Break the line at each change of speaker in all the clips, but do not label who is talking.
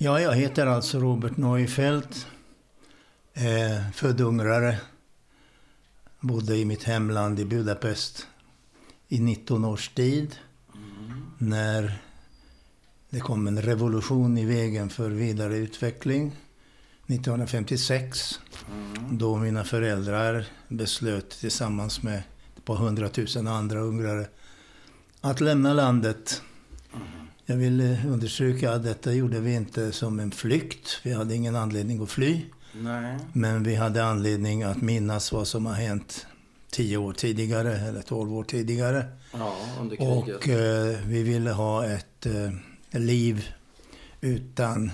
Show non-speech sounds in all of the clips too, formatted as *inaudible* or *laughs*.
Ja, jag heter alltså Robert Neufeld. Eh, född ungrare. Bodde i mitt hemland i Budapest i 19 års tid. Mm. När det kom en revolution i vägen för vidare utveckling. 1956. Mm. Då mina föräldrar beslöt tillsammans med ett par hundratusen andra ungrare att lämna landet. Jag vill eh, understryka att detta gjorde vi inte som en flykt. Vi hade ingen anledning att fly.
Nej.
Men vi hade anledning att minnas vad som har hänt tio år tidigare, eller tolv år tidigare.
Ja, under kriget.
Och eh, vi ville ha ett eh, liv utan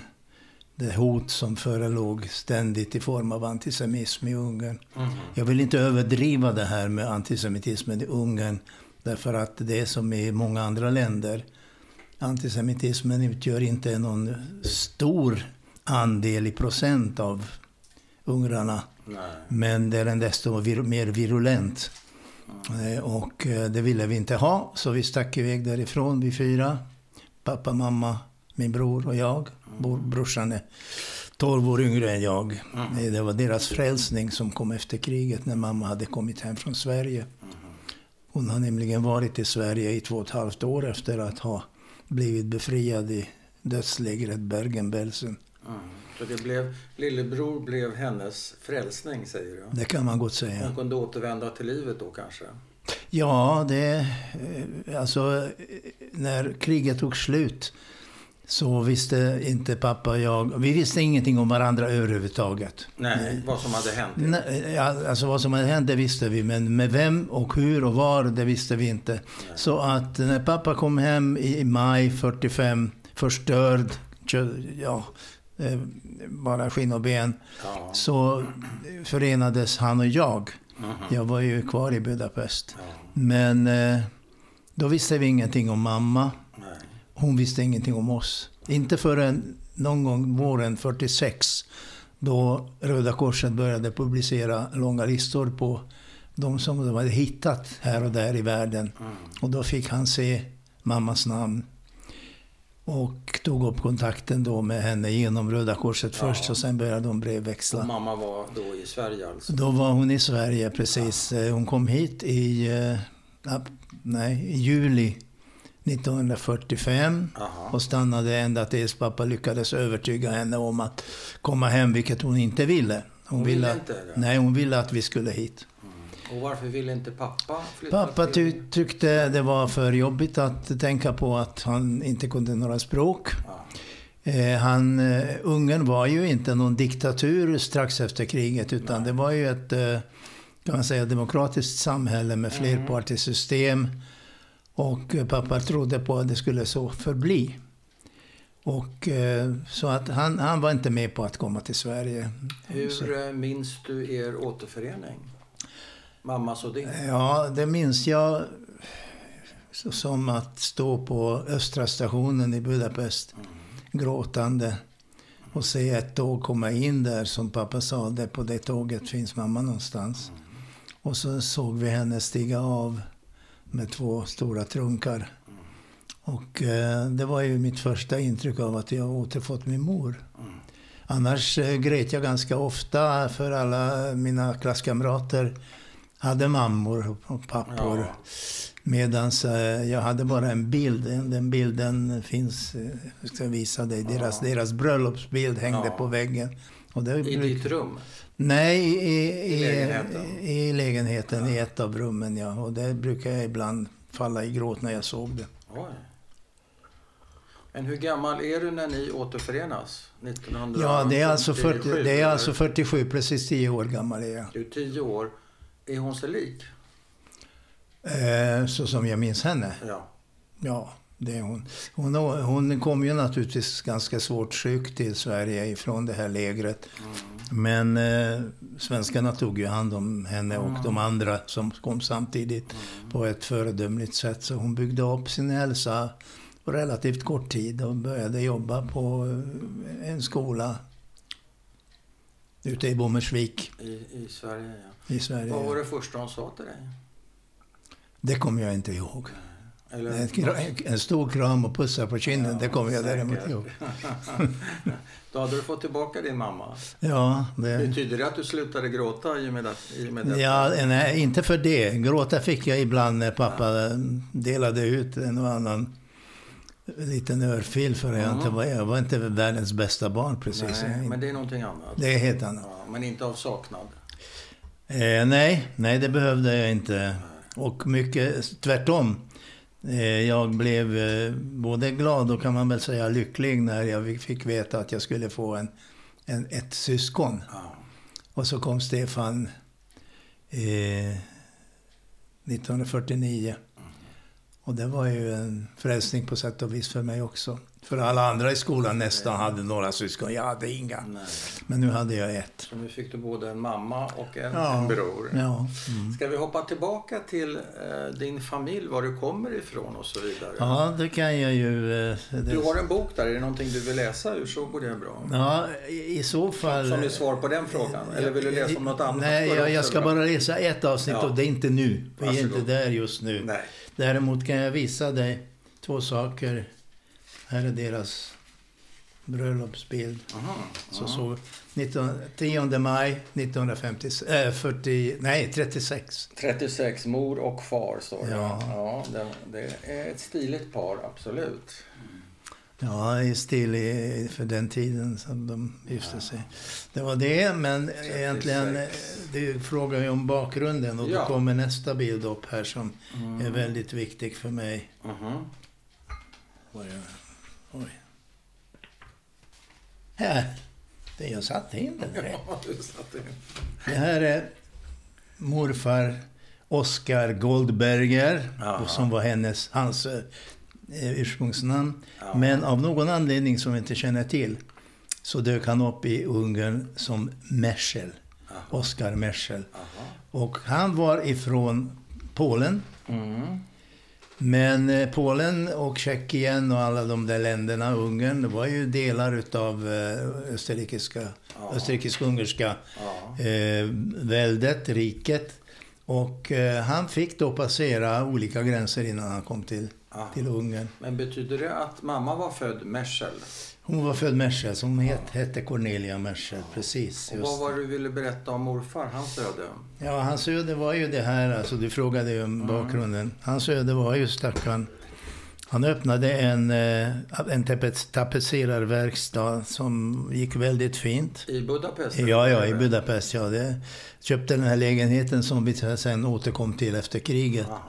det hot som förelåg ständigt i form av antisemitism i Ungern. Mm. Jag vill inte överdriva det här med antisemitismen i Ungern. Därför att det är som i många andra länder. Antisemitismen utgör inte någon stor andel i procent av ungrarna.
Nej.
Men det är en desto vir mer virulent. Mm. Och eh, det ville vi inte ha, så vi stack iväg därifrån, vi fyra. Pappa, mamma, min bror och jag. Mm. Brorsan är 12 år yngre än jag. Mm. Det var deras frälsning som kom efter kriget när mamma hade kommit hem från Sverige. Mm. Hon har nämligen varit i Sverige i två och ett halvt år efter att ha blivit befriad i dödslägret Bergen-Belsen.
Mm. Så det blev, lillebror blev hennes frälsning, säger du?
Det kan man gott säga.
Hon kunde återvända till livet då kanske?
Ja, det... Alltså, när kriget tog slut så visste inte pappa och jag... Vi visste ingenting om varandra överhuvudtaget.
Nej, vad som hade hänt?
Nej, alltså vad som hade hänt, det visste vi. Men med vem och hur och var, det visste vi inte. Nej. Så att när pappa kom hem i maj 45, förstörd, ja, eh, bara skinn och ben. Ja. Så förenades han och jag. Mm -hmm. Jag var ju kvar i Budapest. Ja. Men eh, då visste vi ingenting om mamma. Hon visste ingenting om oss. Inte förrän någon gång våren 46 då Röda Korset började publicera långa listor på de som de hade hittat här och där i världen. Mm. Och då fick han se mammas namn. Och tog upp kontakten då med henne genom Röda Korset ja. först och sen började de brevväxla.
Och mamma var då i Sverige alltså?
Då var hon i Sverige, precis. Ja. Hon kom hit i, äh, nej, i juli 1945 Aha. och stannade ända tills pappa lyckades övertyga henne om att komma hem, vilket hon inte ville.
Hon, hon ville inte?
Nej, hon ville att vi skulle hit.
Och varför ville inte pappa flytta
Pappa ty tyckte det var för jobbigt att tänka på att han inte kunde några språk. Ja. Eh, han, uh, Ungern var ju inte någon diktatur strax efter kriget utan Nej. det var ju ett uh, kan man säga, demokratiskt samhälle med mm. Och pappa trodde på att det skulle så förbli. Och, så att han, han var inte med på att komma till Sverige.
Hur så. minns du er återförening? Mammas och din?
Ja, det minns jag som att stå på Östra stationen i Budapest mm. gråtande och se ett tåg komma in där som pappa sa, där på det tåget finns mamma någonstans. Mm. Och så såg vi henne stiga av med två stora trunkar. Och eh, det var ju mitt första intryck av att jag återfått min mor. Annars eh, grät jag ganska ofta för alla mina klasskamrater hade mammor och pappor. Ja. Medan eh, jag hade bara en bild. Den bilden finns, eh, jag ska visa dig. Deras, ja. deras bröllopsbild hängde ja. på väggen.
Och det, I ditt rum?
Nej, i, i, I lägenheten, i, lägenheten, i ett av rummen. Ja. Och det brukar jag ibland falla i gråt när jag såg det.
Oj. Men hur gammal är du när ni återförenas? 1947?
Ja, det är alltså, 40, det är alltså 47, precis 10 år gammal är jag.
Du är 10 år. Är hon sig lik?
Eh, så som jag minns henne?
Ja.
Ja, det är hon. Hon, hon kom ju naturligtvis ganska svårt sjuk till Sverige ifrån det här lägret. Mm. Men eh, svenskarna tog ju hand om henne och mm. de andra som kom samtidigt mm. på ett föredömligt sätt. Så hon byggde upp sin hälsa på relativt kort tid och började jobba på eh, en skola ute i Bommersvik.
I, i Sverige,
ja. I Sverige,
Vad var det första hon sa till dig?
Det kommer jag inte ihåg.
Eller?
En, en stor kram och pussar på kinden, det kommer jag däremot
säkert.
ihåg. *laughs*
Då hade du fått tillbaka din mamma.
Ja, det...
Betyder det att du slutade gråta i och med, det, i och med detta?
Ja, nej, inte för det. Gråta fick jag ibland när pappa delade ut en och annan liten örfil för jag inte var, jag var inte världens bästa barn precis.
Nej, men det är någonting annat.
Det är helt annat.
Ja, men inte av saknad.
Eh, nej, nej, det behövde jag inte. Och mycket tvärtom. Eh, jag blev eh, både glad och kan man väl säga lycklig när jag fick veta att jag skulle få en, en, ett syskon.
Ja.
Och så kom Stefan eh, 1949. Och det var ju en frälsning på sätt och vis för mig också. För alla andra i skolan nästan hade några syskon. Jag hade inga.
Nej.
Men nu hade jag ett.
Så nu fick du både en mamma och en,
Ja.
en bror.
Ja, mm.
Ska vi hoppa tillbaka till eh, din familj, var du kommer ifrån och så vidare?
ja det kan jag ju... eh, Det,
Du har en bok där, är det någonting du vill läsa ur så går det bra.
Ja, i, i så fall...
Som är svar på den frågan? Eller vill du läsa om något annat?
Nej, jag, jag ska bara läsa ett avsnitt
Ja.
och det är inte nu. Vi är inte där just nu.
Nej.
Däremot kan jag visa dig två saker. Här är deras bröllopsbild.
Aha.
Så så 19, 10 maj 1950, äh, 40, nej 36.
36, mor och far står det.
Ja.
ja det, det är ett stiligt par, absolut.
Ja, i stil i, för den tiden som de gifte sig. Det var det, men
36.
egentligen, eh, du frågar ju om bakgrunden och
Ja.
då kommer nästa bild upp här som
Mm.
är väldigt viktig för mig.
Mhm.
Oj. Här. Det jag satte in den rätt.
Ja, du satte in.
Det här är morfar Oskar Goldberger,
Jaha.
som var hennes, hans eh, ursprungsnamn.
Ja.
Men av någon anledning som vi inte känner till så dök han upp i Ungern som Merschel.
Aha.
Och han var ifrån Polen.
Mm.
Men eh, Polen och Tjeckien och alla de där länderna, Ungern, det var ju delar utav eh, österrikiska,
Ja.
österrikisk-ungerska
Ja.
eh, väldet, riket. Och eh, han fick då passera olika gränser innan han kom till,
Ja.
till Ungern.
Men betyder det att mamma var född Merschel?
Hon var född Merschel, hon het, hette Cornelia Merschel, precis.
Och vad var det du ville berätta om morfar, hans öde?
Ja, hans öde var ju det här, alltså du frågade ju om bakgrunden. Hans öde var ju stackarn. Han öppnade en, eh, en tapet- tapetserarverkstad som gick väldigt fint.
I Budapest?
Ja, ja, i? Budapest. Ja. Det, köpte den här lägenheten som vi sen återkom till efter kriget.
Jaha.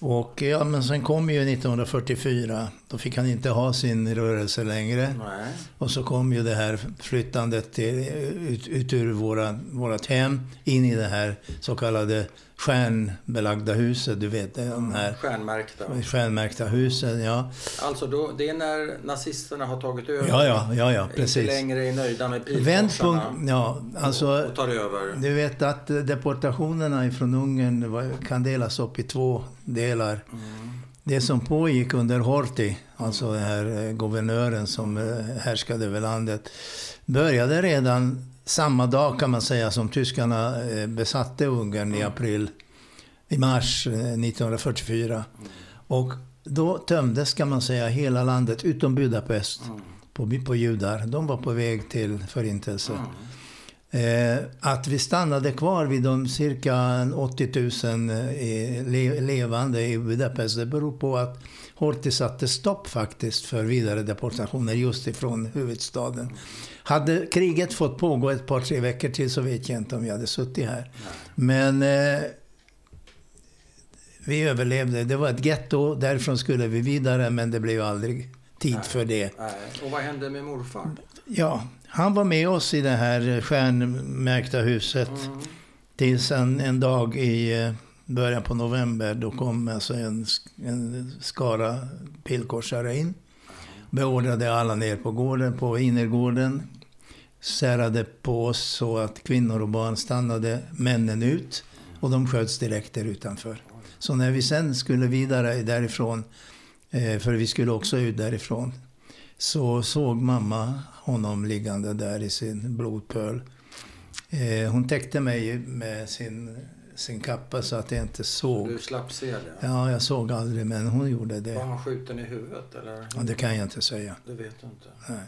Och ja, men sen kom ju 1944. Då fick han inte ha sin rörelse längre.
Nej.
Och så kom ju det här flyttandet till, ut, ut ur våra, vårat hem in i det här så kallade stjärnbelagda huset. Du vet, de här
Stjärnmärkta.
stjärnmärkta husen. Ja,
Alltså då, det är när nazisterna har tagit över?
ja, ja, ja, ja
Inte
precis.
längre är nöjda med pilkorsarna
ja, alltså...
och tar över?
Du vet att deportationerna ifrån Ungern kan delas upp i två delar.
Mm.
Det som pågick under Horthy, alltså den här eh, guvernören som eh, härskade över landet, började redan samma dag kan man säga som tyskarna eh, besatte Ungern i april, i mars eh, 1944. Och då tömdes kan man säga hela landet utom Budapest
Mm.
på, på judar. De var på väg till förintelse.
Mm.
Eh, att vi stannade kvar vid de cirka en 80 000 eh, le levande i Budapest, det beror på att Horthy satte stopp faktiskt för vidare deportationer just ifrån huvudstaden. Hade kriget fått pågå ett par, tre veckor till så vet jag inte om vi hade suttit här. Men eh, vi överlevde. Det var ett getto, därifrån skulle vi vidare men det blev aldrig tid för det.
Nej. Och vad hände med morfar?
Ja, han var med oss i det här stjärnmärkta huset
Mm.
tills en, en dag i eh, början på november. Då kom alltså en, en skara pilkorsare in. Beordrade alla ner på gården, på innergården. Särade på oss så att kvinnor och barn stannade männen ut. Och de sköts direkt där utanför. Så när vi sen skulle vidare därifrån, eh, för vi skulle också ut därifrån, så såg mamma honom liggande där i sin blodpöl. Eh, hon täckte mig med sin sin kappa så att jag inte såg.
Du slapp se det?
Ja, jag såg aldrig, men hon gjorde
Var
det.
han skjuten i huvudet eller?
Ja, det kan jag inte säga.
Det vet du inte.
Nej.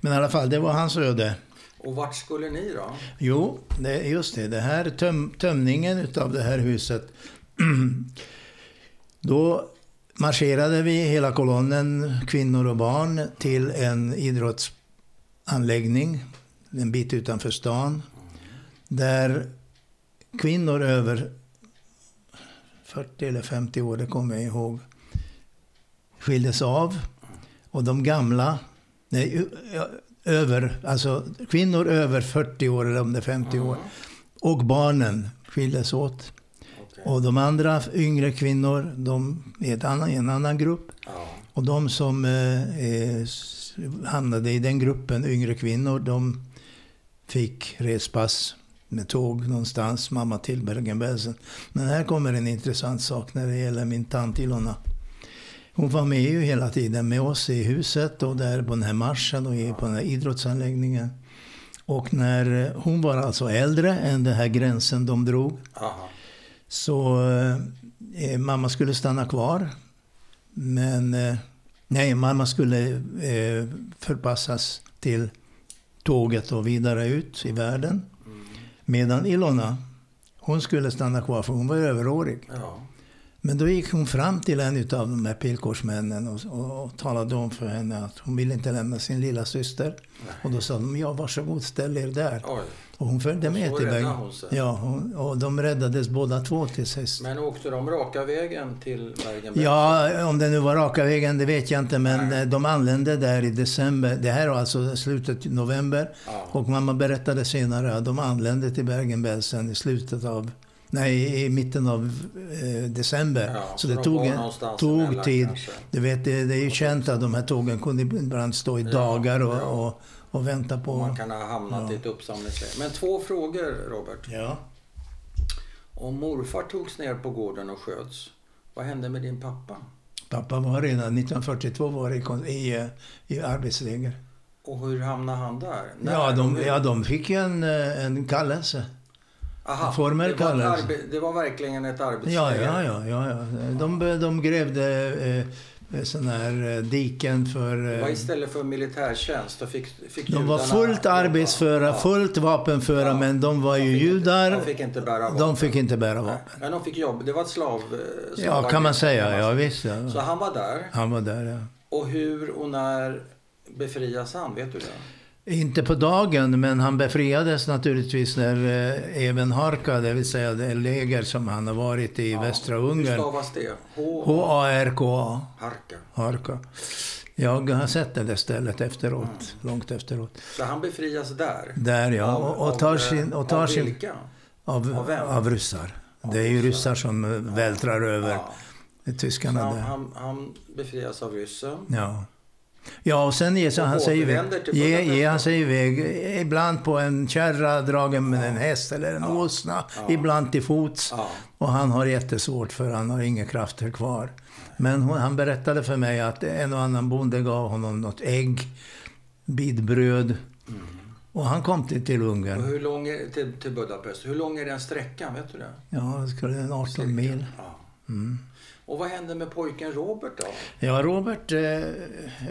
Men i alla fall, det var hans öde.
Och vart skulle ni då?
Jo, det, just det. Det här töm, tömningen utav det här huset. *clears throat* Då marscherade vi hela kolonnen, kvinnor och barn, till en idrottsanläggning en bit utanför stan. Där kvinnor över 40 eller 50 år, det kommer jag ihåg, skildes av. Och de gamla, nej, över, alltså kvinnor över 40 år eller om det är 50 år. Och barnen skildes åt.
Okej.
Och de andra yngre kvinnor, de är ett annan, en annan grupp.
Ja.
Och de som eh, eh, hamnade i den gruppen, yngre kvinnor, de fick respass med tåg någonstans, mamma till Bergen-Belsen. Men här kommer en intressant sak när det gäller min tant Ilona. Hon var med ju hela tiden med oss i huset och där på den här marschen och på den här idrottsanläggningen. Och när eh, hon var alltså äldre än den här gränsen de drog
Aha.
så eh, mamma skulle stanna kvar. Men eh, nej, mamma skulle eh, förpassas till tåget och vidare ut i världen.
Mm.
Medan Ilona, hon skulle stanna kvar för hon var överårig.
Ja.
Men då gick hon fram till en av de här pilkorsmännen och, och, och talade om för henne att hon ville inte lämna sin lilla syster. Och då sa de, ja varsågod ställ er där.
Oj.
Och hon följde
Och
med till vägen. Ja, hon, och de räddades båda två till sist.
Men åkte de raka vägen till Bergen-Belsen?
Ja, om det nu var raka vägen, det vet jag inte. Men
Nej.
eh, de anlände där i december. Det här var alltså slutet av november.
Ja.
Och mamma berättade senare att de anlände till Bergen-Belsen i slutet av... Nej, i mitten av eh, december.
Ja,
så det
de
tog, en, tog tid.
kanske.
Du vet, det, det är ju känt att de här tågen kunde ibland stå i
Ja,
dagar och,
ja.
och, och vänta på...
Man kan ha hamnat i ett uppsamlingsläge. Men två frågor, Robert.
Ja.
Om morfar togs ner på gården och sköts, vad hände med din pappa?
Pappa var redan 1942 var i, i, eh, i arbetsläger.
Och hur hamnade han där? När
Ja de, ja, de fick en, eh, en kallelse.
Aha,
formell
det, var det var verkligen ett arbetsläger?
Ja, ja, ja. ja, ja. De, de grävde eh, sådana här eh, diken för...
Det var
Eh,
istället för militärtjänst. Då fick, fick
de var fullt arbetsföra,
Ja.
fullt vapenföra,
Ja.
men de var
De
ju
inte-
judar.
De fick inte bära vapen.
De fick inte bära
Nej,
vapen.
Men de fick jobb. Det var ett slav... eh,
Ja, kan man säga. Ja, visst.
Så
Ja.
han var där.
Han var där, ja.
Och hur och när befrias han? Vet du det?
Inte på dagen, men han befriades naturligtvis när eh, även Harka, det vill säga det läger som han har varit i
Ja.
västra
Hur
Ungern.
stavas det?
H-A-R-K-A.
Harka.
Harka. Jag har sett det där stället efteråt, långt efteråt.
Så han befrias där?
Där ja,
Av-
och, och tar
av,
sin...
eh,
Och tar
av
sin
vilka?
av,
av vem?
av ryssar.
Av
Det är ju
ryssar.
som eh, vältrar över
Ja.
Tyskarna
han,
där.
han, han befrias av ryssen.
Ja. Ja, och sen ger sig
Och
han sig iväg. Ge, han sig iväg. Ibland på en kärra dragen med
Ja.
en häst eller en
Ja.
åsna.
Ja.
Ibland till fots.
Ja.
Och han har jättesvårt för han har inga krafter kvar. Men hon, han berättade för mig att en och annan bonde gav honom något ägg, bit bröd. Och han kom till, till
Och
Ungern.
hur lång är, till, till Budapest. Hur lång är den sträckan? Vet du det?
Ja, det skulle en 18
Cirka.
mil. Mm.
Och vad hände med pojken Robert då?
Ja, Robert eh,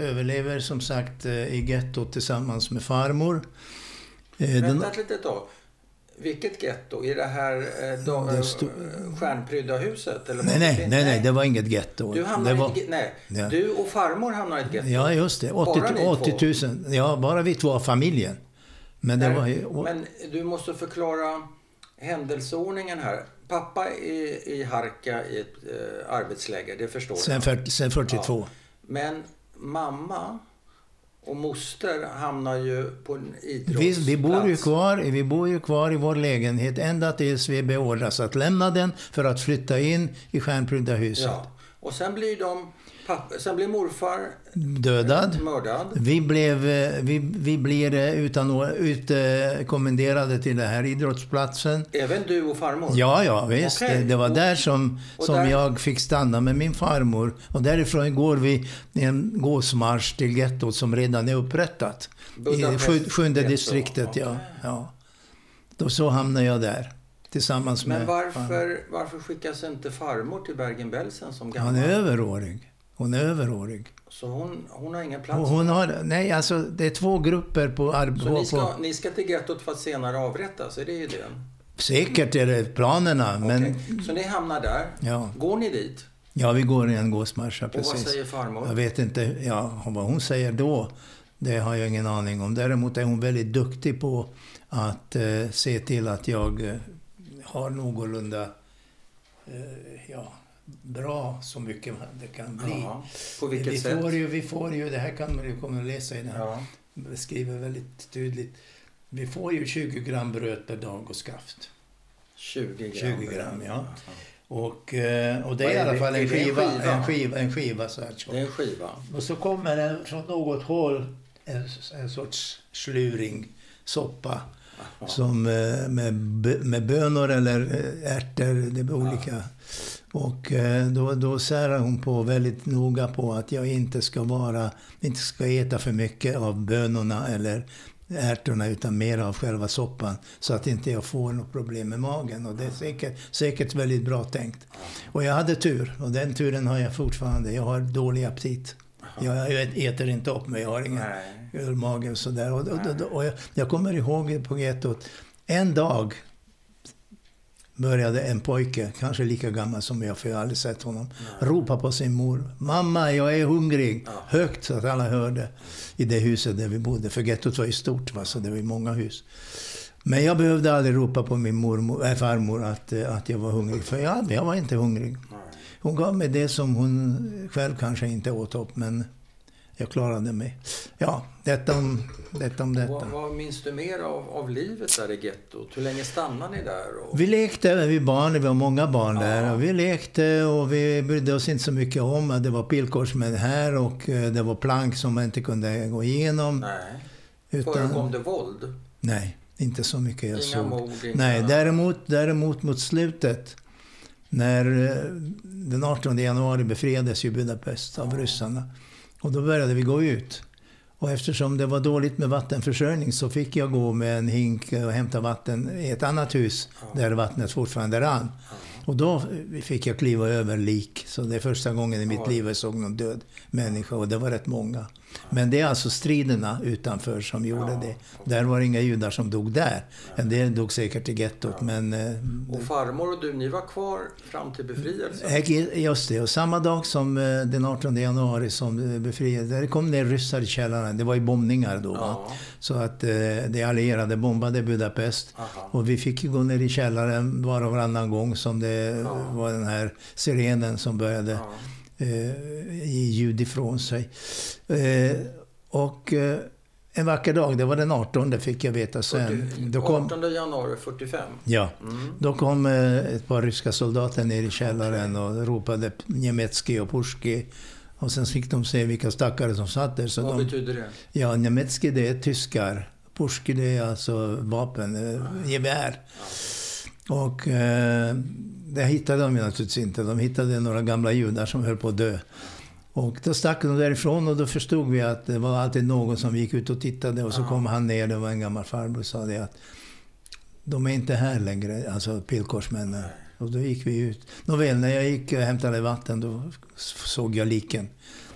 överlever som sagt eh, i gettot tillsammans med farmor. Eh, den,
Vänta ett litet tag. Vilket getto? I det här eh, då,
Det
eh,
stod-
stjärnprydda huset? Eller
nej, nej, nej, nej, det var inget getto.
Du hamnade
var,
ett Nej,
Ja.
du och farmor hamnade i ett getto.
Ja, just det. 80,
Bara ni
80 000. Ja, bara vi två, familjen. Men det
Nej,
var ju...
Men du måste förklara händelseordningen här. Pappa är i Harka i ett eh, arbetsläger, det förstår
Sen, för, sen 42.
Men mamma och moster hamnar ju på en
Vi,
idrottsplats.
vi, bor ju kvar, vi bor ju kvar i vår lägenhet ända tills vi beordras att lämna den för att flytta in i stjärnprydda huset.
Ja. Och sen blir de... Pappa, sen blir morfar
Dödad.
mördad.
Vi, blev, eh, vi, vi blir eh, utan, utkommenderade till den här idrottsplatsen.
Även du och farmor?
Ja, ja, visst.
Okej.
Det, var där som, som
där-
jag fick stanna med min farmor. Och därifrån går vi en gåsmarsch till gettot som redan är upprättat. I
Budapest
sju, sjunde
getto.
distriktet, ja.
Okej.
ja. Då så hamnade jag där. tillsammans med...
Men varför, varför skickas inte farmor till Bergen-Belsen som gammal?
Hon är överårig. Hon är överårig.
Så hon, hon har ingen plats?
Och hon har, nej, alltså det är två grupper på... Ar-
Så ni ska,
på
ni ska till gettot för att senare avrättas? Är det idén?
säkert är det planerna, men...
Okej. Så ni hamnar där.
Ja,
Går ni dit?
ja, vi går i en gåsmarscha,
Och vad
precis.
säger farmor?
Jag vet inte ja, vad hon säger då. Det har jag ingen aning om. Däremot är hon väldigt duktig på att eh, se till att jag eh, har någorlunda eh, ja, bra så mycket det kan bli.
Ja. På vilket
vi,
sätt?
Får ju, vi får ju, det här kan man ju kommer att läsa i den här,
Ja.
beskriver väldigt tydligt. Vi får ju 20 gram bröd per dag och skaft.
20 gram.
20 gram, ja. Och, eh, och det
Vad
är i
är
alla fall
Är
en
det en
skiva,
skiva?
en skiva, en skiva så här
Det är en skiva.
Och så kommer det från något håll en, en sorts sluring, soppa.
Jaha.
Som eh, med, med bönor eller eh, ärtor, det är olika. Och eh, då, då särar hon på väldigt noga på att jag inte ska vara, inte ska äta för mycket av bönorna eller ärtorna utan mer av själva soppan. Så att inte jag får något problem med magen. Och det är säkert, säkert väldigt bra tänkt. Och jag hade tur och den turen har jag fortfarande. Jag har dålig aptit. Jag, jag äter inte upp mig, jag har ingen
Nej.
Ölmage och sådär. Och, och, och, och jag, jag kommer ihåg på gettot, en dag började en pojke, kanske lika gammal som jag, för jag har aldrig sett honom, ropa på sin mor. Mamma, jag är hungrig.
Ja.
Högt så att alla hörde i det huset där vi bodde. För gettot var ju stort, va? så det var ju många hus. Men jag behövde aldrig ropa på min mormor, äh, farmor att, att jag var hungrig. För jag, jag var inte hungrig.
Nej.
Hon gav mig det som hon själv kanske inte åt upp, men jag klarade mig. Ja, detta om detta. Om detta.
Vad, vad minns du mer av, av livet där i gettot? Hur länge stannade ni där? Och...
Vi lekte, vi barn, det var många barn
Ja.
där. Vi lekte och vi brydde oss inte så mycket om att det var pilkorsmän här och eh, det var plank som man inte kunde gå igenom.
Nej. Förekom det våld?
nej, inte så mycket jag
Inga
såg.
mord? Inga...
Nej, däremot, däremot mot slutet när eh, den 18 januari befriades ju Budapest av ryssarna. Och då började vi gå ut. Och eftersom det var dåligt med vattenförsörjning så fick jag gå med en hink och hämta vatten i ett annat hus där vattnet fortfarande rann. Och då fick jag kliva över lik. Så det är första gången i mitt liv jag såg någon död människa och det var rätt många. Men det är alltså striderna utanför som gjorde det. Där var det inga judar som dog där. En del dog säkert i gettot men... eh,
Och farmor och du, ni var kvar fram till befrielsen?
Ägg- Just det, och samma dag som eh, den 18 januari som eh, befriades, där kom det ryssar i källaren. Det var ju bombningar då.
Ja.
Så att eh, de allierade bombade Budapest.
Aha.
Och vi fick gå ner i källaren var och varannan gång som det
Ja.
var den här sirenen som började
Ja.
Eh, ljud ifrån sig. Eh, och eh, en vacker dag, det var den 18 fick jag veta sen.
40
Då kom,
18 januari 45.
ja,
Mm.
då kom eh, ett par ryska soldater ner i källaren och ropade Niemetski och Pushki. Och sen fick de se vilka stackare som satt där. Så
Vad
de,
betyder det?
ja, Niemetski det är tyskar. Pushki det är alltså vapen, eh, gevär. Och eh, det hittade de ju naturligtvis inte. De hittade några gamla judar som höll på att dö. Och då stack de därifrån och då förstod vi att det var alltid någon som gick ut och tittade och så kom han ner, det var en gammal farbror och sa det att de är inte här längre, alltså pilkorsmännen. Och då gick vi ut. Nåväl, när jag gick och hämtade vatten då såg jag liken.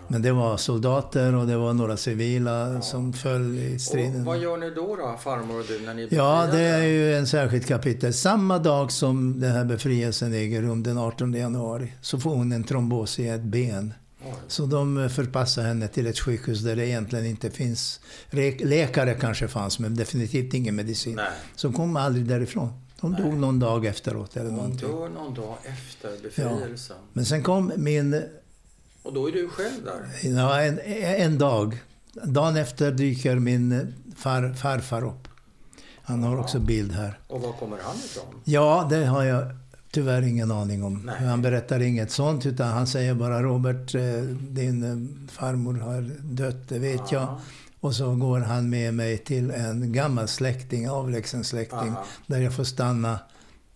Men det var soldater och det var några civila som föll i
Och
striden.
vad gör ni då, då, farmor och du, när ni
Ja, det är ju en särskilt kapitel. Samma dag som den här befrielsen äger rum, den 18 januari, så får hon en trombos i ett ben.
Oj.
Så de förpassar henne till ett sjukhus där det egentligen inte finns... re- Läkare kanske fanns, men definitivt ingen medicin.
Nej.
Så hon kom aldrig därifrån. De dog någon dag efteråt eller
Hon
någonting.
dör någon dag efter befrielsen.
Men sen kom min...
Och då är du själv där?
Ja, en, en dag. Dagen efter dyker min far, farfar upp. Han har
Ja.
också bild här.
Och var kommer han ifrån?
Ja, det har jag tyvärr ingen aning om.
Nej.
Han berättar inget sånt, utan han säger bara Robert, eh, din eh, farmor har dött, det vet jag.
Ja.
Och så går han med mig till en gammal släkting, avlägsen släkting,
Aha.
där jag får stanna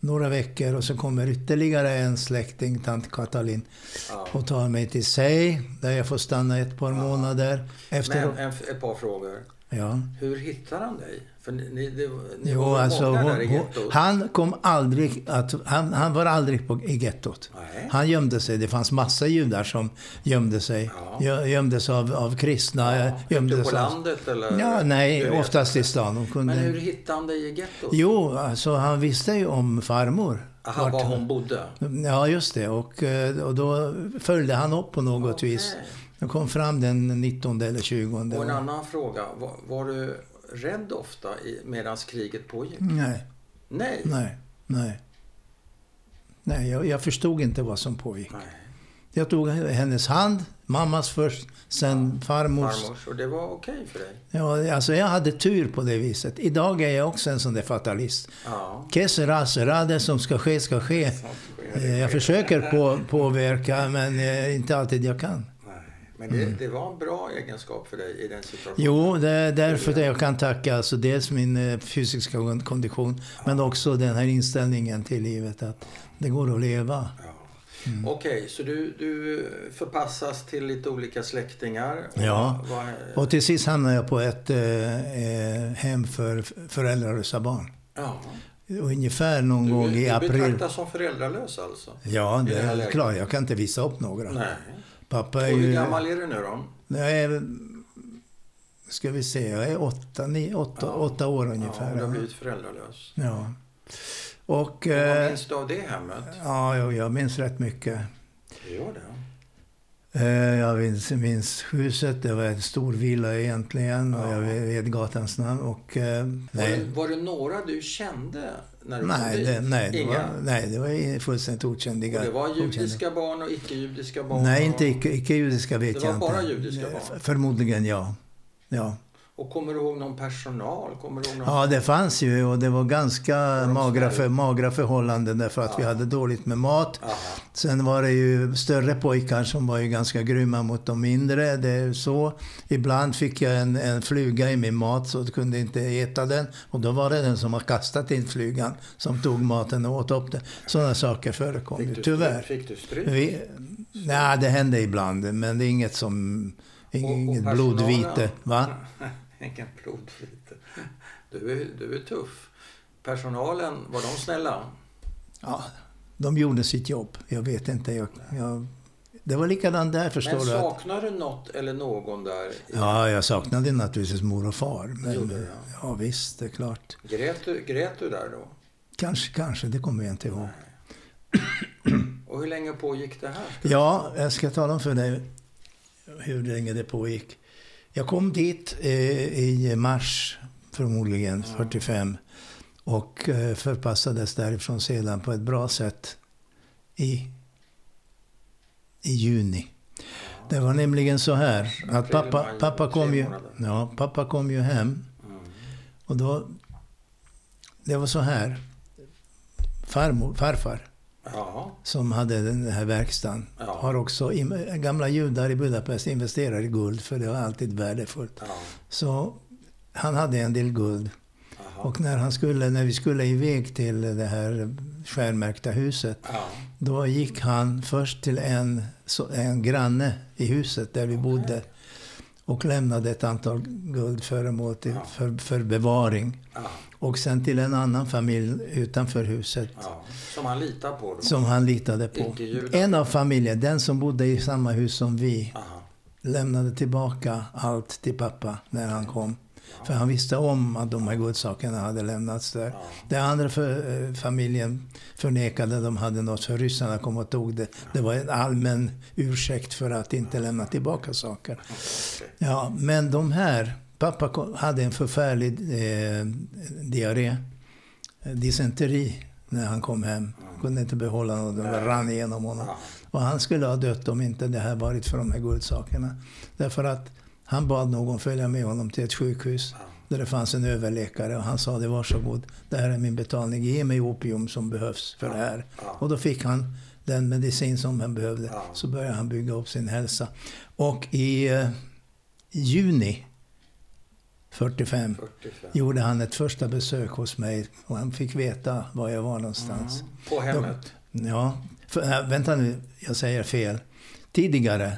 några veckor och så kommer ytterligare en släkting, tant Katalin,
Ja.
och tar mig till sig, där jag får stanna ett par månader. Efter,
Men en, ett par frågor.
Ja.
Hur hittade han dig? För ni, det, ni
Jo, alltså, hon,
där i gettot?
han kom aldrig att... Han, han var aldrig på, i gettot.
Nej.
Han gömde sig. Det fanns massa judar som gömde sig.
Ja.
Gö- Gömdes av, av kristna.
Ja,
gömdes
ute på
av,
landet eller?
Ja, nej, oftast i stan. De kunde,
Men hur hittade han dig i gettot?
Jo, alltså han visste ju om farmor.
Aha,
Vart-
var hon bodde?
Ja, just det. Och, eh, och då följde han upp på något
Okej.
vis. Han kom fram den 19 eller 20.
Och en annan fråga. Var, var du rädd ofta medan kriget pågick?
Nej,
Nej.
nej, nej. Nej, jag, jag förstod inte vad som pågick.
Nej.
Jag tog hennes hand, mammas först, sen farmors.
Farmors. Och det var okej för dig?
Ja, alltså jag hade tur på det viset. Idag är jag också en sån där fatalist.
Ja.
Kesera, sera, det som ska ske, ska ske. Eh, Jag försöker på, påverka, men eh, inte alltid jag kan.
Men det, det var en bra egenskap för dig i den situationen?
Jo, det är därför jag kan tacka alltså dels min eh, fysiska kondition, men också den här inställningen till livet att det går att leva.
Ja.
Mm.
Okej, så du, du förpassas till lite olika släktingar? Och
Ja.
Vad,
Och till sist hamnade jag på ett eh, eh, hem för föräldralösa barn.
ja.
Ungefär någon
Du,
gång i
du
april.
betraktas som föräldralös alltså?
Ja, det
det
är klart. Jag kan inte visa upp några.
Nej.
Pappa
Och
är
hur
ju...
gammal är du nu då?
Är... Ska vi se, jag är åtta, nio, åtta,
Ja.
åtta år
Ja,
ungefär.
du har
Ja,
blivit föräldralös.
ja. Och...
Och vad
Eh,
minns du av det hemmet?
ja, jag, jag minns rätt mycket.
Du gör det?
Eh, Jag minns, minns huset, det var en stor villa egentligen och
Ja.
jag vet gatans namn. Och, eh,
Var,
nej,
det, var det några du kände när du
nej, det, nej, det var, nej, det var fullständigt
Och
okändiga.
det var judiska barn och icke-judiska barn?
Nej,
och-
inte icke- icke-judiska vet
Det var
jag inte.
bara judiska barn?
Förmodligen ja. ja.
Och kommer du ihåg någon personal? Kommer du ihåg någon...
Ja, det fanns ju och det var ganska
de
magra, för, magra förhållanden därför att vi
Ja.
hade dåligt med mat.
Aha.
Sen var det ju större pojkar som var ju ganska grymma mot de mindre. Det är så. Ibland fick jag en, en fluga i min mat så jag kunde inte äta den. Och då var det den som har kastat in flugan som tog maten och åt upp den. Sådana saker förekom
Fick
ju,
du
tyvärr.
Fick du stryk?
Vi, nej, det hände ibland, men det är inget som... Inget blodvite. Va? *laughs*
Ingen blodvite. Du är, du är tuff. Personalen, var de snälla?
Ja, de gjorde sitt jobb. Jag vet inte. Jag, jag, det var likadant där, förstår
Men
du. Att,
saknar du något eller någon där?
ja, jag saknade naturligtvis mor och far. Men,
gjorde du, ja.
ja, visst, det är klart.
Grät, du, grät du där då?
Kanske, kanske, det kommer jag inte ihåg.
Och hur länge pågick det här?
Ja, jag ska tala om för dig hur länge det pågick. Jag kom dit eh, i mars, förmodligen, 45. Och eh, förpassades därifrån sedan på ett bra sätt i, i juni. Det var nämligen så här att pappa, pappa, kom ju, ja, pappa kom ju hem.
Mm.
Och då... Det var så här. Farmor, farfar,
Ja,
som hade den här verkstaden,
Ja.
har också... Gamla judar i Budapest investerar i guld, för det var alltid värdefullt.
ja.
Så han hade en del guld.
Aha.
Och när, han skulle, när vi skulle iväg till det här stjärnmärkta huset,
Ja.
då gick han först till en, en granne i huset där vi bodde och lämnade ett antal guldföremål till,
Ja.
för, för bevaring.
Ja.
Och sen till en annan familj utanför huset
ja. Som han litar på då?
som han litade på. En av familjen, den som bodde i samma hus som vi,
Aha.
lämnade tillbaka allt till pappa när han kom. För han visste om att de här godsakerna hade lämnats där. Den andra för, eh, familjen förnekade att de hade något, för ryssarna kom och tog det. Det var en allmän ursäkt för att inte lämna tillbaka saker. Ja, men de här, pappa hade en förfärlig eh, diarré, eh, dysenteri, när han kom hem. Kunde inte behålla något, det rann igenom honom. Och han skulle ha dött om inte det här varit för de här guldsakerna. Därför att han bad någon följa med honom till ett sjukhus där det fanns en överläkare och han sa det varsågod, det här är min betalning, ge mig opium som behövs för det här. Och då fick han den medicin som han behövde. Så började han bygga upp sin hälsa. Och i eh, juni 45
45.
gjorde han ett första besök hos mig och han fick veta var jag var någonstans.
Mm. På hemmet?
Ja, för, äh, vänta nu, jag säger fel. Tidigare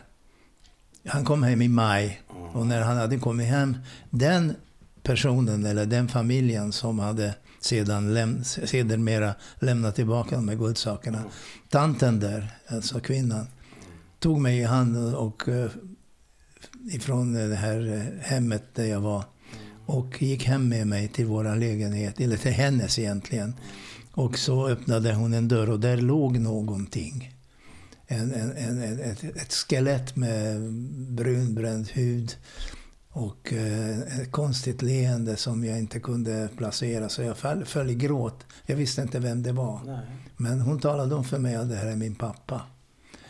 Han kom hem i maj. Och när han hade kommit hem, den personen eller den familjen som hade sedan läm sedermera lämnat tillbaka de här guldsakerna. Tanten där, alltså kvinnan, tog mig i hand och uh, ifrån det här hemmet där jag var och gick hem med mig till vår lägenhet, eller till hennes egentligen. Och så öppnade hon en dörr och där låg någonting. En, en, en, ett, ett skelett med brunbränd hud och eh, ett konstigt leende som jag inte kunde placera. Så jag föll, föll i gråt. Jag visste inte vem det var. Nej. Men hon talade om för mig att det här är min pappa.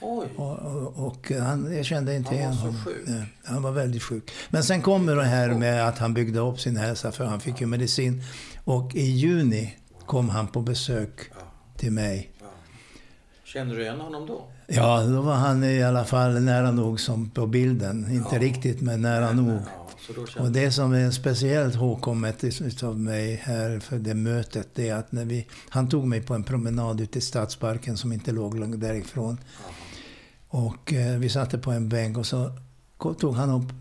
Oj.
Och, och, och han, jag kände inte
igen
honom.
Han var så
sjuk? Han var väldigt sjuk. Men sen kommer det här med att han byggde upp sin hälsa för han fick ju medicin. Och i juni kom han på besök till mig.
Känner du igen honom då?
Ja, då var han i alla fall nära nog som på bilden. Inte ja. riktigt, men nära nog. Ja, och det som är speciellt ihågkommet av mig här för det mötet, det är att när vi, han tog mig på en promenad ute i Stadsparken som inte låg långt därifrån. Och eh, vi satte på en bänk och så tog han upp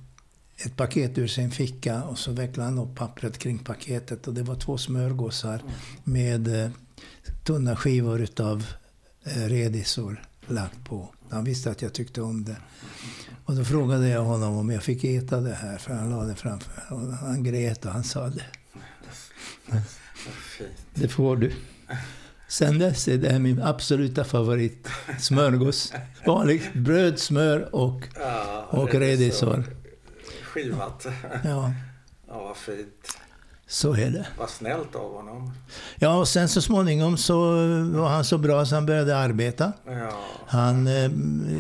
ett paket ur sin ficka och så vecklade han upp pappret kring paketet och det var två smörgåsar mm. med eh, tunna skivor utav redisor lagt på. Han visste att jag tyckte om det. Och då frågade jag honom om jag fick äta det här, för han lade det framför. Och han grät och han sa det. Det får du. Sen dess är det min absoluta favorit. Smörgås. Vanligt bröd, smör och, ja, och redisor.
Skivat.
Ja.
Ja, vad fint.
Så är det.
Vad snällt av honom.
Ja, och sen så småningom så var han så bra så han började arbeta.
Ja.
Han eh,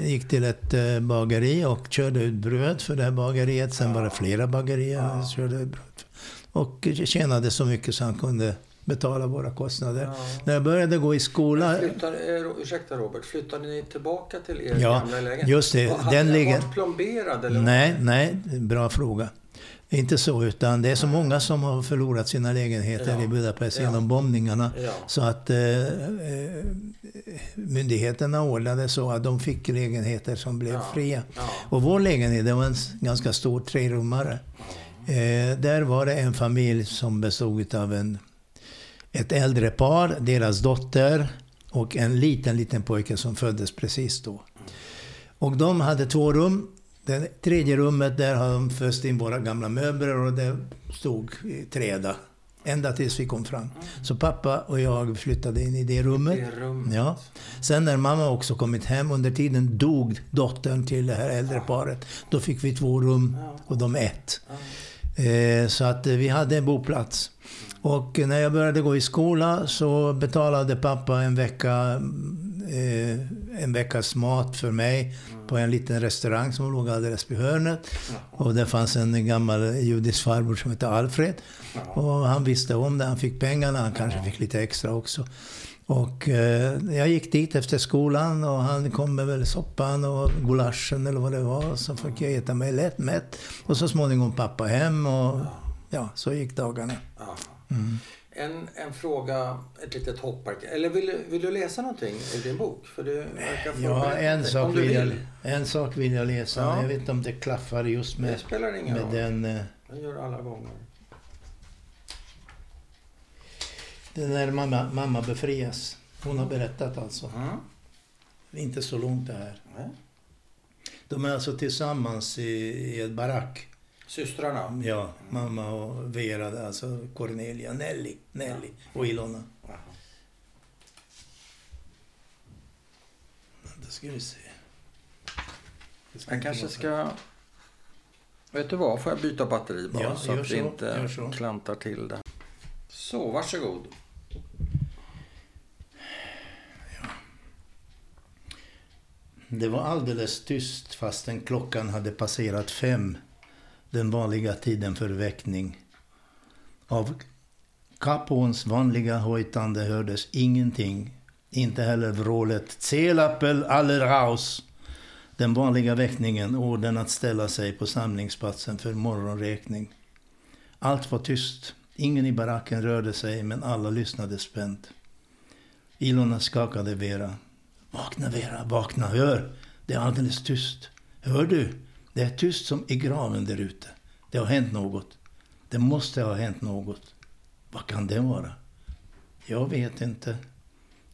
gick till ett eh, bageri och körde ut bröd för det här bageriet. Sen ja. var det flera bagerier ja. körde ut bröd. Och tjänade så mycket så han kunde betala våra kostnader. Ja. När jag började gå i skolan...
Flyttar, eh, ursäkta Robert, flyttade ni tillbaka till er
ja,
gamla lägenhet?
just det.
Var, den ligger... plomberad? Eller
nej, nej, bra fråga. Inte så, utan det är så många som har förlorat sina lägenheter ja. i Budapest ja. genom bombningarna. Ja. Så att eh, eh, myndigheterna ordnade så att de fick lägenheter som blev fria. Och vår lägenhet, det var en ganska stor trerummare. Eh, där var det en familj som bestod av en, ett äldre par, deras dotter och en liten, liten pojke som föddes precis då. Och de hade två rum det tredje rummet, där har de föst in våra gamla möbler och det stod träda. Ända tills vi kom fram. Så pappa och jag flyttade in i det rummet.
Det rummet.
Ja. Sen när mamma också kommit hem, under tiden dog dottern till det här äldre paret. Då fick vi två rum och de ett. Eh, så att vi hade en boplats. Och när jag började gå i skola så betalade pappa en vecka eh, en veckas mat för mig på en liten restaurang som låg alldeles vid hörnet. Och där fanns en gammal judisk farbror som hette Alfred. Och han visste om det, han fick pengarna, han kanske fick lite extra också. Och eh, jag gick dit efter skolan och han kom med väl soppan och gulaschen eller vad det var. Så fick jag äta mig lätt mätt. Och så småningom pappa hem och ja, så gick dagarna. Mm.
En, en fråga, ett litet hoppar. Eller vill, vill du läsa någonting i din bok? För du
ja, en sak, vill. Jag, en sak vill jag läsa. Ja. Jag vet inte om det klaffar just med,
det spelar ingen
med
roll.
den...
Eh, det gör alla gånger.
Det är när mamma, mamma befrias. Hon har berättat alltså.
Mm.
Inte så långt det här.
Mm.
De är alltså tillsammans i, i ett barack.
Systrarna?
Ja, mamma och Vera, alltså Cornelia, Nelly, Nelly ja. och Ilona. Ja. Då ska vi se.
Ska jag kanske ska... Vet du vad, får jag byta batteri bara
ja,
så att
vi
inte klantar till det. Så, varsågod.
Ja. Det var alldeles tyst fastän klockan hade passerat fem den vanliga tiden för väckning. Av kapons vanliga hojtande hördes ingenting. Inte heller vrålet ”Zelappel aller raus”. Den vanliga väckningen, orden att ställa sig på samlingsplatsen för morgonräkning. Allt var tyst. Ingen i baracken rörde sig, men alla lyssnade spänt. Ilona skakade Vera. Vakna Vera, vakna, hör! Det är alldeles tyst. Hör du? Det är tyst som i graven där ute. Det har hänt något. Det måste ha hänt något. Vad kan det vara? Jag vet inte.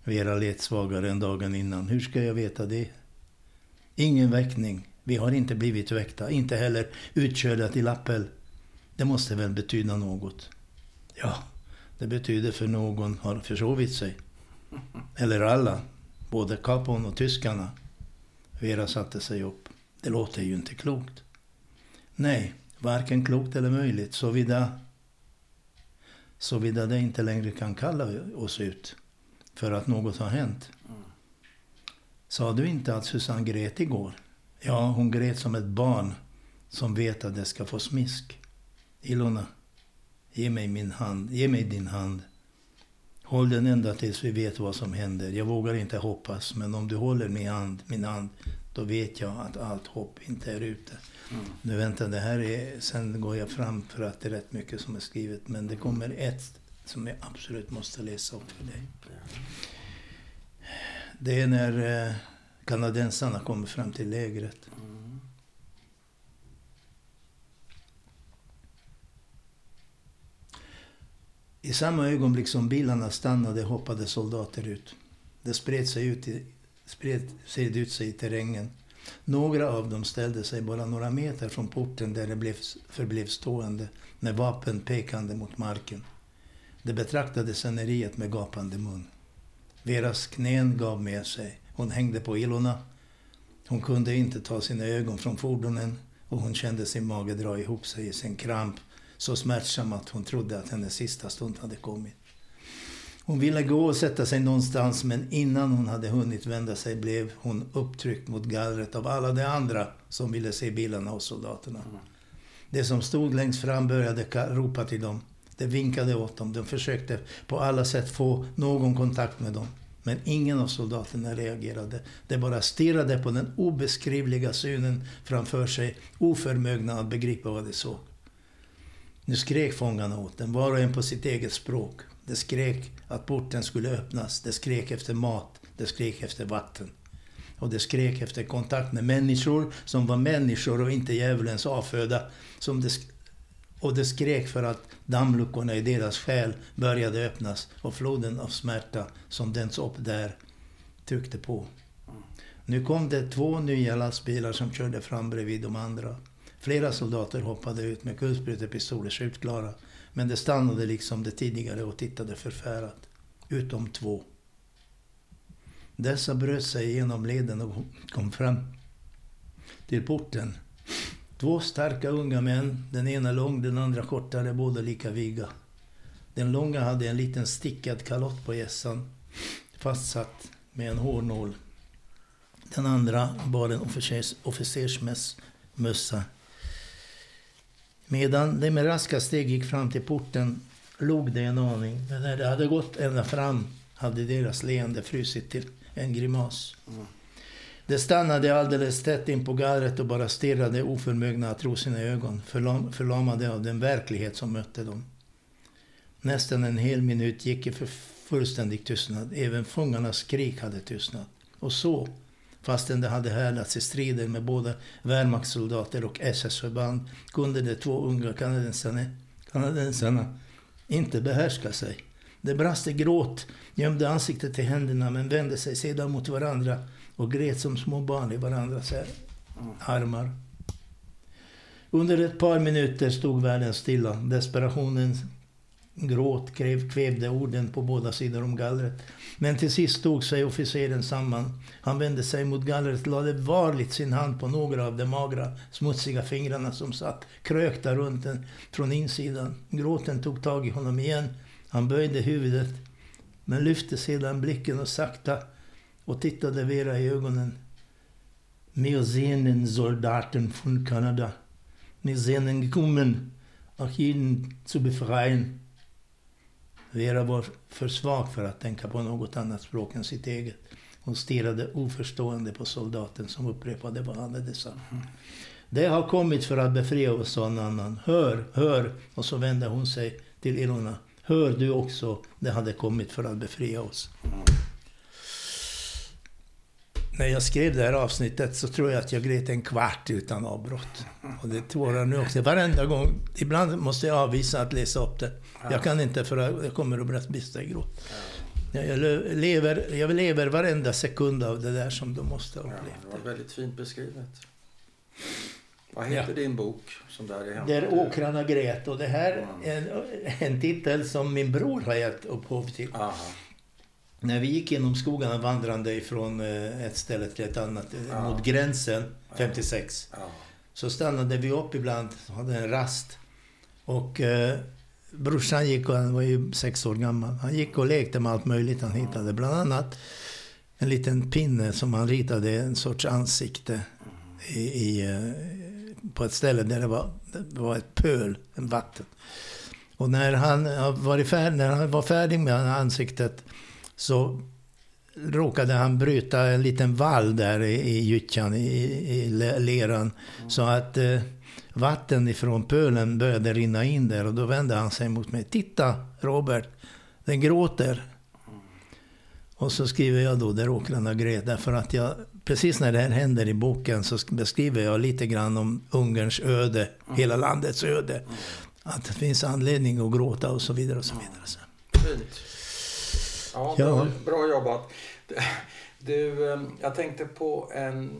Vera lät svagare än dagen innan. Hur ska jag veta det? Ingen väckning. Vi har inte blivit väckta. Inte heller utkörda till Appel. Det måste väl betyda något? Ja, det betyder för någon har försovit sig. Eller alla. Både Kapon och tyskarna. Vera satte sig upp. Det låter ju inte klokt. Nej, varken klokt eller möjligt, såvida, såvida det inte längre kan kalla oss ut för att något har hänt. Sa du inte att Susanne grät igår? Ja, hon grät som ett barn som vet att det ska få smisk. Ilona, ge mig min hand, ge mig din hand. Håll den ända tills vi vet vad som händer. Jag vågar inte hoppas, men om du håller min hand, min hand då vet jag att allt hopp inte är ute. Mm. Nu vänta, det här är, sen går jag fram för att det är rätt mycket som är skrivet, men det kommer ett som jag absolut måste läsa upp för dig. Det är när eh, kanadensarna kommer fram till lägret. Mm. I samma ögonblick som bilarna stannade hoppade soldater ut. Det spred sig ut i, spred sig ut sig i terrängen. Några av dem ställde sig bara några meter från porten där de blev, förblev stående med vapen pekande mot marken. De betraktade sceneriet med gapande mun. Veras knän gav med sig. Hon hängde på illorna. Hon kunde inte ta sina ögon från fordonen och hon kände sin mage dra ihop sig i sin kramp så smärtsam att hon trodde att hennes sista stund hade kommit. Hon ville gå och sätta sig någonstans men innan hon hade hunnit vända sig blev hon upptryckt mot gallret av alla de andra som ville se bilarna och soldaterna. Mm. De som stod längst fram började ropa till dem. De vinkade åt dem. De försökte på alla sätt få någon kontakt med dem. Men ingen av soldaterna reagerade. De bara stirrade på den obeskrivliga synen framför sig, oförmögna att begripa vad de såg. Nu skrek fångarna åt dem, var och en på sitt eget språk. Det skrek att porten skulle öppnas. Det skrek efter mat. Det skrek efter vatten. Och det skrek efter kontakt med människor som var människor och inte djävulens avföda. Som det och det skrek för att dammluckorna i deras själ började öppnas och floden av smärta som dens upp där tryckte på. Nu kom det två nya lastbilar som körde fram bredvid de andra. Flera soldater hoppade ut med kulsprutepistoler skjutklara. Men det stannade liksom det tidigare och tittade förfärat. Utom två. Dessa bröt sig genom leden och kom fram till porten. Två starka unga män, den ena lång, den andra kortare, båda lika viga. Den långa hade en liten stickad kalott på gässan, fastsatt med en hårnål. Den andra bar en officers, officersmössa Medan de med raska steg gick fram till porten log de en aning. Men när de hade gått ända fram hade deras leende frusit till en grimas. Mm. De stannade alldeles tätt in på gallret och bara stirrade oförmögna att tro sina ögon, förlam förlamade av den verklighet som mötte dem. Nästan en hel minut gick i för fullständig tystnad. Även fångarnas skrik hade tystnat. Och så Fastän de hade härdats i strider med både Wehrmachtssoldater och SS-förband kunde de två unga kanadensarna, kanadensarna inte behärska sig. De brast i gråt, gömde ansiktet i händerna men vände sig sedan mot varandra och grät som små barn i varandras armar. Under ett par minuter stod världen stilla. Desperationen gråt kvävde orden på båda sidor om gallret. Men till sist tog sig officeren samman. Han vände sig mot gallret och lade varligt sin hand på några av de magra, smutsiga fingrarna som satt krökta runt den från insidan. Gråten tog tag i honom igen. Han böjde huvudet, men lyfte sedan blicken och sakta och tittade Vera i ögonen. Mir sehnen Soldaten von Kanada. Mir sehnen gekommen, auch jeden zu befreien. Vera var för svag för att tänka på något annat språk än sitt eget. Hon stirrade oförstående på soldaten som upprepade vad han hade sagt. Det har kommit för att befria oss, sa en annan. Hör, hör! Och så vände hon sig till Ilona. Hör du också, det hade kommit för att befria oss. När jag skrev det här avsnittet så tror jag att jag grät en kvart utan avbrott. Och det tårar nu också. Varenda gång. Ibland måste jag avvisa att läsa upp det. Jag kan inte för jag kommer att brista i gråt. Jag lever, jag lever varenda sekund av det där som de måste ha upplevt.
Ja, det var väldigt fint beskrivet. Vad heter ja. din bok? Som där är
Där åkrarna grät. Och det här är en, en titel som min bror har gett upphov till. Aha. När vi gick genom skogarna vandrande ifrån eh, ett ställe till ett annat, eh, ja. mot gränsen, 56. Ja. Så stannade vi upp ibland, hade en rast. Och eh, brorsan gick, och han var ju sex år gammal, han gick och lekte med allt möjligt han hittade. Bland annat en liten pinne som han ritade en sorts ansikte i, i eh, på ett ställe där det var, det var ett pöl, en vatten. Och när han, var färdig, när han var färdig med ansiktet så råkade han bryta en liten vall där i, i gyttjan, i, i leran. Mm. Så att eh, vatten ifrån pölen började rinna in där och då vände han sig mot mig. Titta Robert, den gråter. Mm. Och så skriver jag då där åkrarna grät. Därför att jag, precis när det här händer i boken så beskriver jag lite grann om Ungerns öde, mm. hela landets öde. Mm. Att det finns anledning att gråta och så vidare och så vidare.
Fint. Ja, ja. Bra jobbat. Du, ehm, jag tänkte på en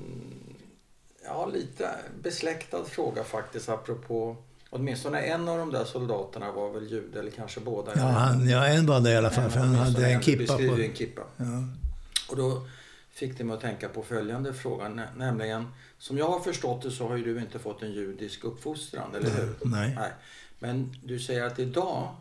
ja, lite besläktad fråga faktiskt apropå Åtminstone en av de där soldaterna var väl jude, eller kanske båda?
Ja, han, ja en var det i alla fall, för han hade en kippa
på. en kippa. Ja. Och då fick det mig att tänka på följande fråga, nämligen som jag har förstått det så har ju du inte fått en judisk uppfostran, eller hur?
Nej. Nej.
Men du säger att idag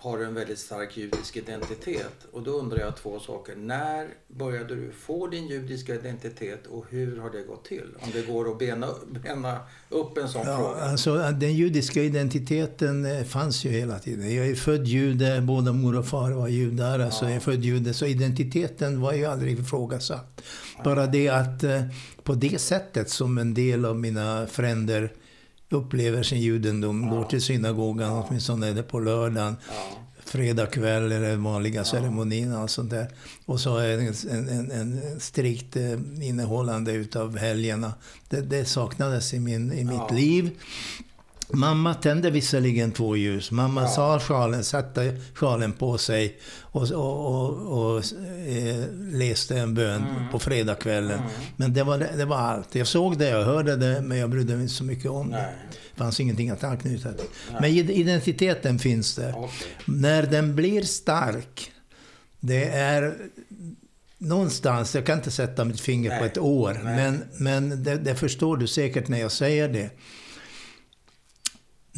har du en väldigt stark judisk identitet. Och då undrar jag två saker. När började du få din judiska identitet och hur har det gått till? Om det går att bena, bena upp en sån ja, fråga.
Alltså, den judiska identiteten eh, fanns ju hela tiden. Jag är född jude, båda mor och far var judar. Alltså ja. jag är född jude. Så identiteten var ju aldrig ifrågasatt. Bara det att eh, på det sättet som en del av mina fränder upplever sin judendom, ja. går till synagogan ja. åtminstone på lördagen. Ja. Fredag kväll är den vanliga ja. ceremonin och sånt där. Och så är det en, en, en strikt eh, innehållande utav helgerna. Det, det saknades i, min, i mitt liv. Mamma tände visserligen två ljus. Mamma ja. sa sjalen, satte sjalen på sig och, och, och, och eh, läste en bön mm. på fredagskvällen. Mm. Men det var, det var allt. Jag såg det, jag hörde det, men jag brydde mig inte så mycket om Nej. det. Det fanns ingenting att anknyta till. Nej. Men identiteten finns där. Okay. När den blir stark, det är någonstans, jag kan inte sätta mitt finger Nej. på ett år, men, men det, det förstår du säkert när jag säger det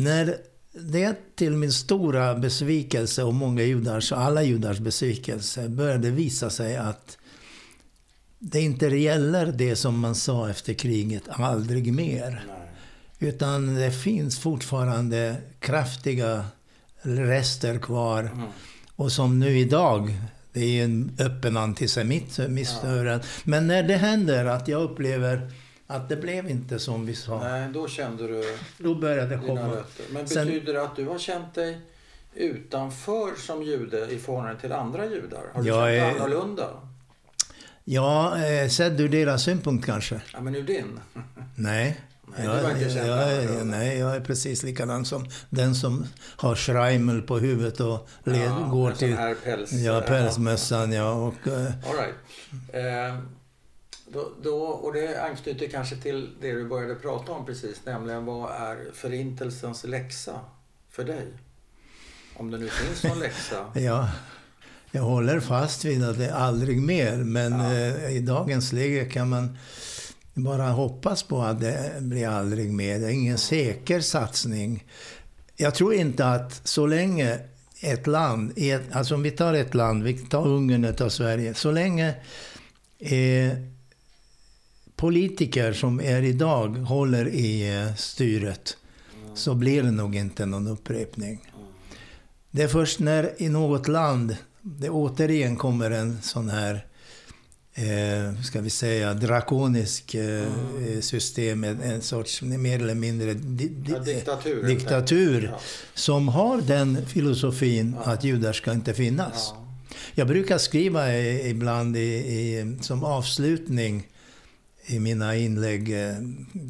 när det till min stora besvikelse och många judars, alla judars besvikelse, började visa sig att det inte gäller det som man sa efter kriget, aldrig mer. Nej. Utan det finns fortfarande kraftiga rester kvar. Mm. Och som nu idag, det är en öppen antisemitism. Ja. Men när det händer att jag upplever att det blev inte som vi sa.
Nej, då kände du
Då började det komma.
Rötter. Men betyder Sen, det att du har känt dig utanför som jude i förhållande till andra judar? Har du känt dig är, annorlunda?
Ja, eh, sedd ur deras synpunkt kanske.
Ja, men ur din?
Nej. *laughs* Nej, jag, jag, jag, nej, jag är precis likadan som den som har schreimel på huvudet och led, ja, går till...
Päls,
ja, pälsmössan, ja. Och,
uh, All right. Eh, då, då, och det anknyter kanske till det du började prata om precis, nämligen vad är förintelsens läxa för dig? Om det nu finns någon läxa. *laughs*
ja, jag håller fast vid att det är aldrig mer, men ja. eh, i dagens läge kan man bara hoppas på att det blir aldrig mer. Det är ingen säker satsning. Jag tror inte att så länge ett land, alltså om vi tar ett land, vi tar Ungern, vi tar Sverige, så länge eh, politiker som är idag håller i eh, styret så blir det nog inte någon upprepning. Det är först när i något land det återigen kommer en sån här eh, ska vi säga, drakonisk eh, mm. system, en, en sorts mer eller mindre di,
di, ja, diktatur,
diktatur ja. som har den filosofin ja. att judar ska inte finnas. Jag brukar skriva ibland i, i, som avslutning i mina inlägg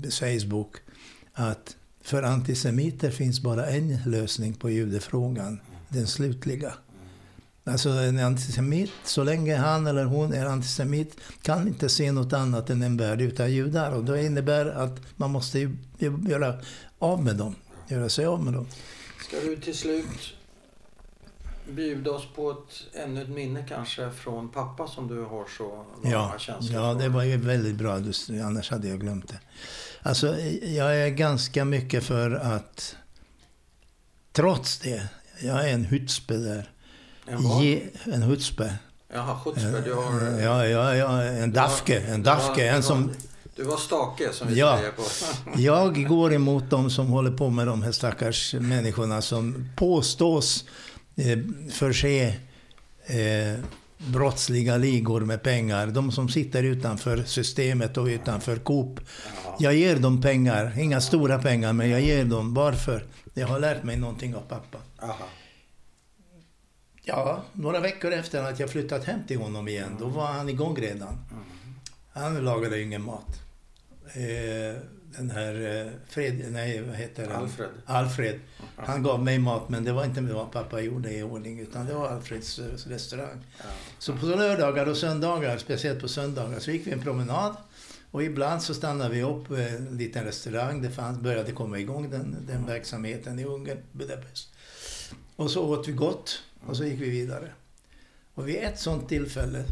på Facebook att för antisemiter finns bara en lösning på judefrågan, den slutliga. Alltså en antisemit, så länge han eller hon är antisemit, kan inte se något annat än en värld utan judar. Och det innebär att man måste göra av med dem, göra sig av med dem.
Ska du till slut bjuda oss på ett, ännu ett minne kanske från pappa som du har så
ja,
känslor
Ja, det var ju väldigt bra. Annars hade jag glömt det. Alltså, jag är ganska mycket för att... Trots det, jag är en hutspe där.
En vad?
Ge, en hutspe.
Jaha, chutzpe. Du har...
Ja, ja, ja, en dafke. En dafke. En som...
Du var stake som vi ja, säger på. *laughs*
jag går emot de som håller på med de här stackars människorna som påstås eh, förse eh, brottsliga ligor med pengar. De som sitter utanför systemet och utanför Coop. Jag ger dem pengar, inga stora pengar, men jag ger dem. Varför? Jag har lärt mig någonting av pappa.
Aha.
Ja, några veckor efter att jag flyttat hem till honom igen, då var han igång redan. Mm. Han lagade ingen mat. Eh, den här eh, Fred, nej vad heter
han? Alfred.
Alfred. Han gav mig mat men det var inte vad pappa gjorde i ordning utan det var Alfreds eh, restaurang. Ja. Så på lördagar och söndagar, speciellt på söndagar, så gick vi en promenad. Och ibland så stannade vi upp i en liten restaurang. Det fanns, började komma igång den, den verksamheten i Ungern, Budapest. Och så åt vi gott och så gick vi vidare. Och vid ett sånt tillfälle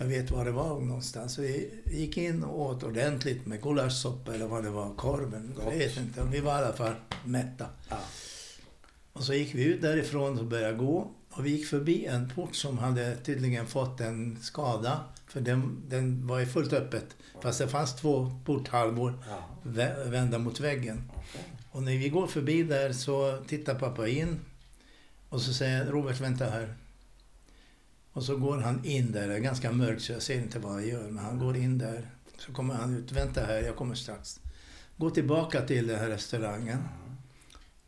jag vet var det var någonstans. Vi gick in och åt ordentligt med gulaschsoppa eller vad det var, korven. Jag vet inte. Vi var i alla fall mätta. Ja. Och så gick vi ut därifrån och började gå. Och vi gick förbi en port som hade tydligen fått en skada. För den, den var ju fullt öppet. Fast det fanns två porthalvor ja. vända mot väggen. Okay. Och när vi går förbi där så tittar pappa in. Och så säger Robert, vänta här. Och så går han in där, det är ganska mörkt så jag ser inte vad han gör, men han går in där. Så kommer han ut, vänta här, jag kommer strax. Går tillbaka till den här restaurangen.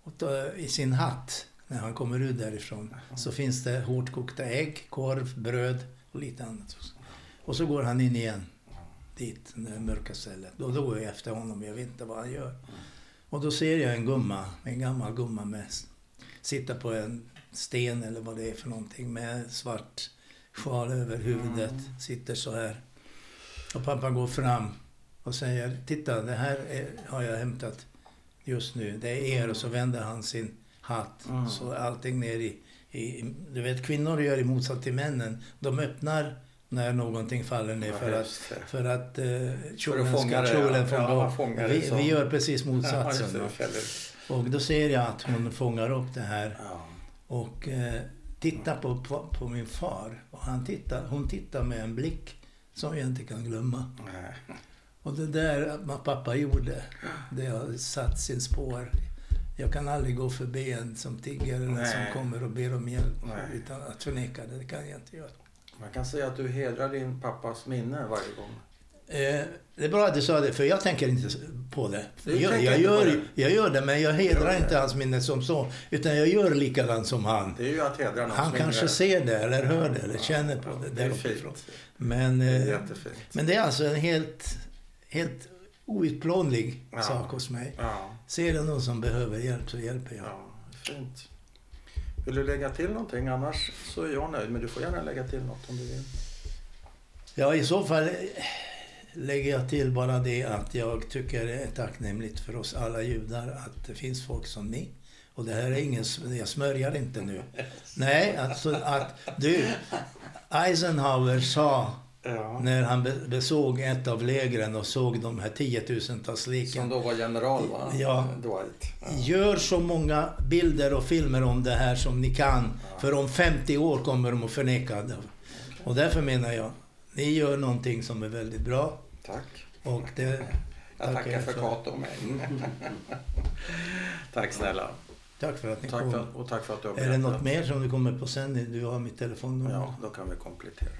Och tar i sin hatt, när han kommer ut därifrån, så finns det hårt kokta ägg, korv, bröd och lite annat. Och så går han in igen, dit, det mörka stället. Och då går jag efter honom, jag vet inte vad han gör. Och då ser jag en gumma, en gammal gumma med, sitta på en sten eller vad det är för någonting med svart sjal över huvudet. Mm. Sitter så här. Och pappa går fram och säger, titta det här är, har jag hämtat just nu. Det är er. Och så vänder han sin hatt. Mm. Så allting ner i, i... Du vet kvinnor gör i motsats till männen. De öppnar när någonting faller ner för att, för att uh, kjolen ska kjolen få gå. Vi, vi gör precis motsatsen. *laughs* Ja, och då ser jag att hon fångar upp det här. Ja. Och eh, tittar på, på, på, min far. Och han tittar, hon tittar med en blick som jag inte kan glömma. Nej. Och det där vad pappa gjorde, det har satt sin spår. Jag kan aldrig gå förbi en som tigger eller Nej. som kommer och ber om hjälp Nej. utan att förneka det. Det kan jag inte göra.
Man kan säga att du hedrar din pappas minne varje gång.
Eh, det är bra att du sa det, för jag tänker inte på det. Jag, jag, gör, det. jag gör det, men jag hedrar inte hans minne som så. Utan jag gör likadant som han.
Det är ju att hedra
Han kanske ser det, eller hör det, eller känner på det.
det är fint.
Men,
det är
eh, men det är alltså en helt, helt outplånlig sak hos mig. Ser jag någon som behöver hjälp så hjälper jag.
Ja, fint. Vill du lägga till någonting? Annars så är jag nöjd. Men du får gärna lägga till något om du vill.
Ja, i så fall lägger jag till bara det att jag tycker det är tacknämligt för oss alla judar att det finns folk som ni. Och det här är ingen, jag smörjar inte nu. Nej, alltså att du, Eisenhower sa ja. när han besåg ett av lägren och såg de här tiotusentals liken.
Som då var general va?
Ja. Dwight. Ja. Gör så många bilder och filmer om det här som ni kan. Ja. För om 50 år kommer de att förneka det. Okay. Och därför menar jag, ni gör någonting som är väldigt bra.
Tack.
Och det
Jag tackar för Cato med. *laughs* tack snälla.
Tack för att ni
tack
kom.
För, och tack för att du har
Är det något mer som du kommer på sen? Du har mitt telefonnummer.
Ja, då kan vi komplettera.